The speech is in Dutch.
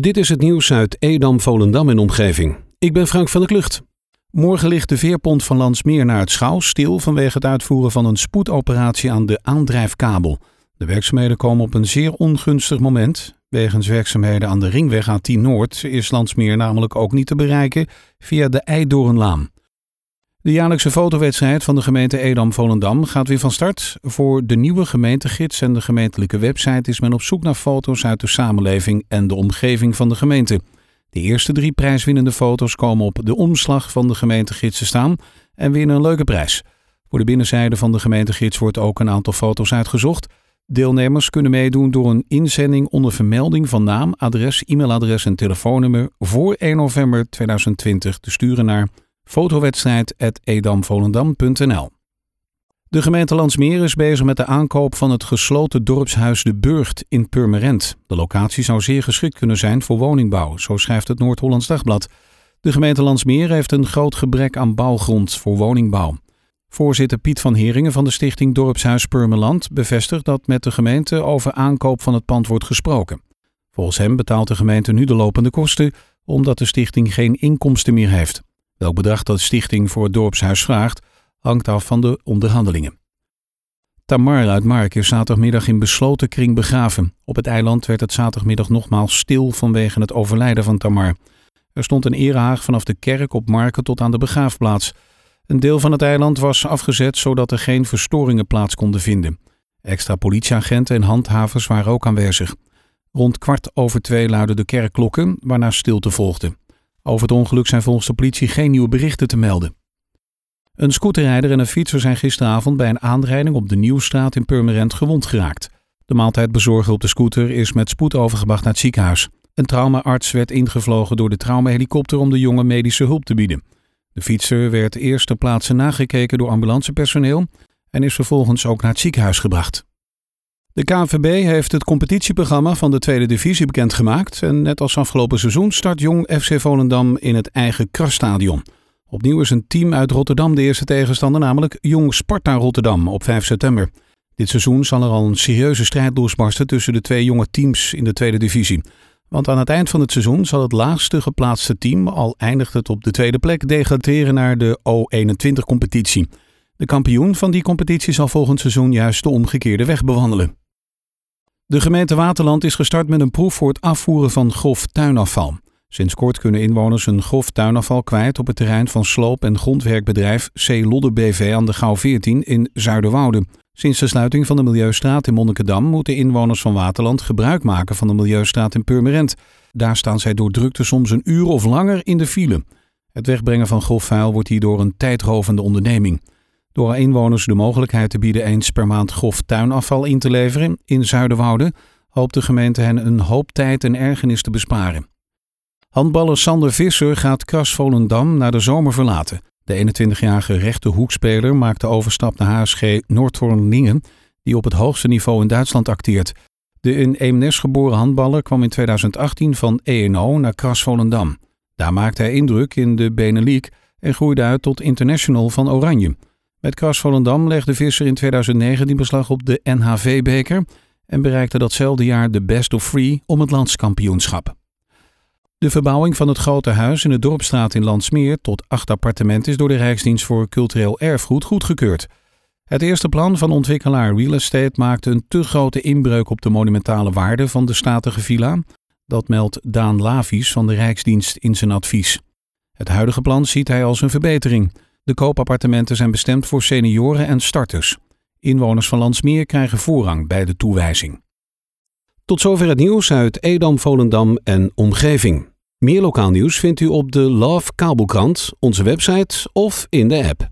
Dit is het nieuws uit Edam, Volendam en omgeving. Ik ben Frank van der Klucht. Morgen ligt de veerpont van Landsmeer naar het Schouw stil vanwege het uitvoeren van een spoedoperatie aan de aandrijfkabel. De werkzaamheden komen op een zeer ongunstig moment. Wegens werkzaamheden aan de ringweg A10 Noord is Landsmeer namelijk ook niet te bereiken via de Eidoornlaan. De jaarlijkse fotowedstrijd van de gemeente Edam-Volendam gaat weer van start. Voor de nieuwe gemeentegids en de gemeentelijke website is men op zoek naar foto's uit de samenleving en de omgeving van de gemeente. De eerste drie prijswinnende foto's komen op de omslag van de gemeentegids te staan en winnen een leuke prijs. Voor de binnenzijde van de gemeentegids wordt ook een aantal foto's uitgezocht. Deelnemers kunnen meedoen door een inzending onder vermelding van naam, adres, e-mailadres en telefoonnummer voor 1 november 2020 te sturen naar fotowedstrijd.edamvolendam.nl De gemeente Landsmeer is bezig met de aankoop van het gesloten dorpshuis De Burgt in Purmerend. De locatie zou zeer geschikt kunnen zijn voor woningbouw, zo schrijft het Noord-Hollands Dagblad. De gemeente Landsmeer heeft een groot gebrek aan bouwgrond voor woningbouw. Voorzitter Piet van Heringen van de stichting Dorpshuis Purmerland bevestigt dat met de gemeente over aankoop van het pand wordt gesproken. Volgens hem betaalt de gemeente nu de lopende kosten omdat de stichting geen inkomsten meer heeft. Welk bedrag de stichting voor het dorpshuis vraagt, hangt af van de onderhandelingen. Tamar uit Mark is zaterdagmiddag in besloten kring begraven. Op het eiland werd het zaterdagmiddag nogmaals stil vanwege het overlijden van Tamar. Er stond een erehaag vanaf de kerk op Marken tot aan de begraafplaats. Een deel van het eiland was afgezet zodat er geen verstoringen plaats konden vinden. Extra politieagenten en handhavers waren ook aanwezig. Rond kwart over twee luidden de kerkklokken, waarna stilte volgde. Over het ongeluk zijn volgens de politie geen nieuwe berichten te melden. Een scooterrijder en een fietser zijn gisteravond bij een aanrijding op de Nieuwstraat in Purmerend gewond geraakt. De maaltijdbezorger op de scooter is met spoed overgebracht naar het ziekenhuis. Een traumaarts werd ingevlogen door de traumahelikopter om de jongen medische hulp te bieden. De fietser werd eerst ter plaatse nagekeken door ambulancepersoneel en is vervolgens ook naar het ziekenhuis gebracht. De KNVB heeft het competitieprogramma van de tweede divisie bekendgemaakt. En net als afgelopen seizoen start Jong FC Volendam in het eigen krasstadion. Opnieuw is een team uit Rotterdam de eerste tegenstander, namelijk Jong Sparta Rotterdam op 5 september. Dit seizoen zal er al een serieuze strijd losbarsten tussen de twee jonge teams in de tweede divisie. Want aan het eind van het seizoen zal het laagste geplaatste team, al eindigt het op de tweede plek, degraderen naar de O21-competitie. De kampioen van die competitie zal volgend seizoen juist de omgekeerde weg bewandelen. De gemeente Waterland is gestart met een proef voor het afvoeren van grof tuinafval. Sinds kort kunnen inwoners hun grof tuinafval kwijt op het terrein van sloop- en grondwerkbedrijf C. Lodder BV aan de Gouw 14 in Zuiderwoude. Sinds de sluiting van de Milieustraat in Monnikendam moeten inwoners van Waterland gebruik maken van de Milieustraat in Purmerend. Daar staan zij door drukte soms een uur of langer in de file. Het wegbrengen van grof vuil wordt hierdoor een tijdrovende onderneming. Door inwoners de mogelijkheid te bieden eens per maand grof tuinafval in te leveren in Zuiderwoude, hoopt de gemeente hen een hoop tijd en ergernis te besparen. Handballer Sander Visser gaat Kras Volendam na de zomer verlaten. De 21-jarige rechterhoekspeler maakt de overstap naar HSG Noordhorn-Lingen, die op het hoogste niveau in Duitsland acteert. De in Eemnes geboren handballer kwam in 2018 van ENO naar Kras Volendam. Daar maakte hij indruk in de Benelux en groeide uit tot international van Oranje. Met Kras Volendam legde Visser in 2019 beslag op de NHV-beker en bereikte datzelfde jaar de best of three om het landskampioenschap. De verbouwing van het grote huis in de Dorpstraat in Landsmeer tot acht appartementen is door de Rijksdienst voor Cultureel Erfgoed goedgekeurd. Het eerste plan van ontwikkelaar Real Estate maakte een te grote inbreuk op de monumentale waarde van de statige villa. Dat meldt Daan Lavies van de Rijksdienst in zijn advies. Het huidige plan ziet hij als een verbetering. De koopappartementen zijn bestemd voor senioren en starters. Inwoners van Landsmeer krijgen voorrang bij de toewijzing. Tot zover het nieuws uit Edam, Volendam en omgeving. Meer lokaal nieuws vindt u op de Love Kabelkrant, onze website of in de app.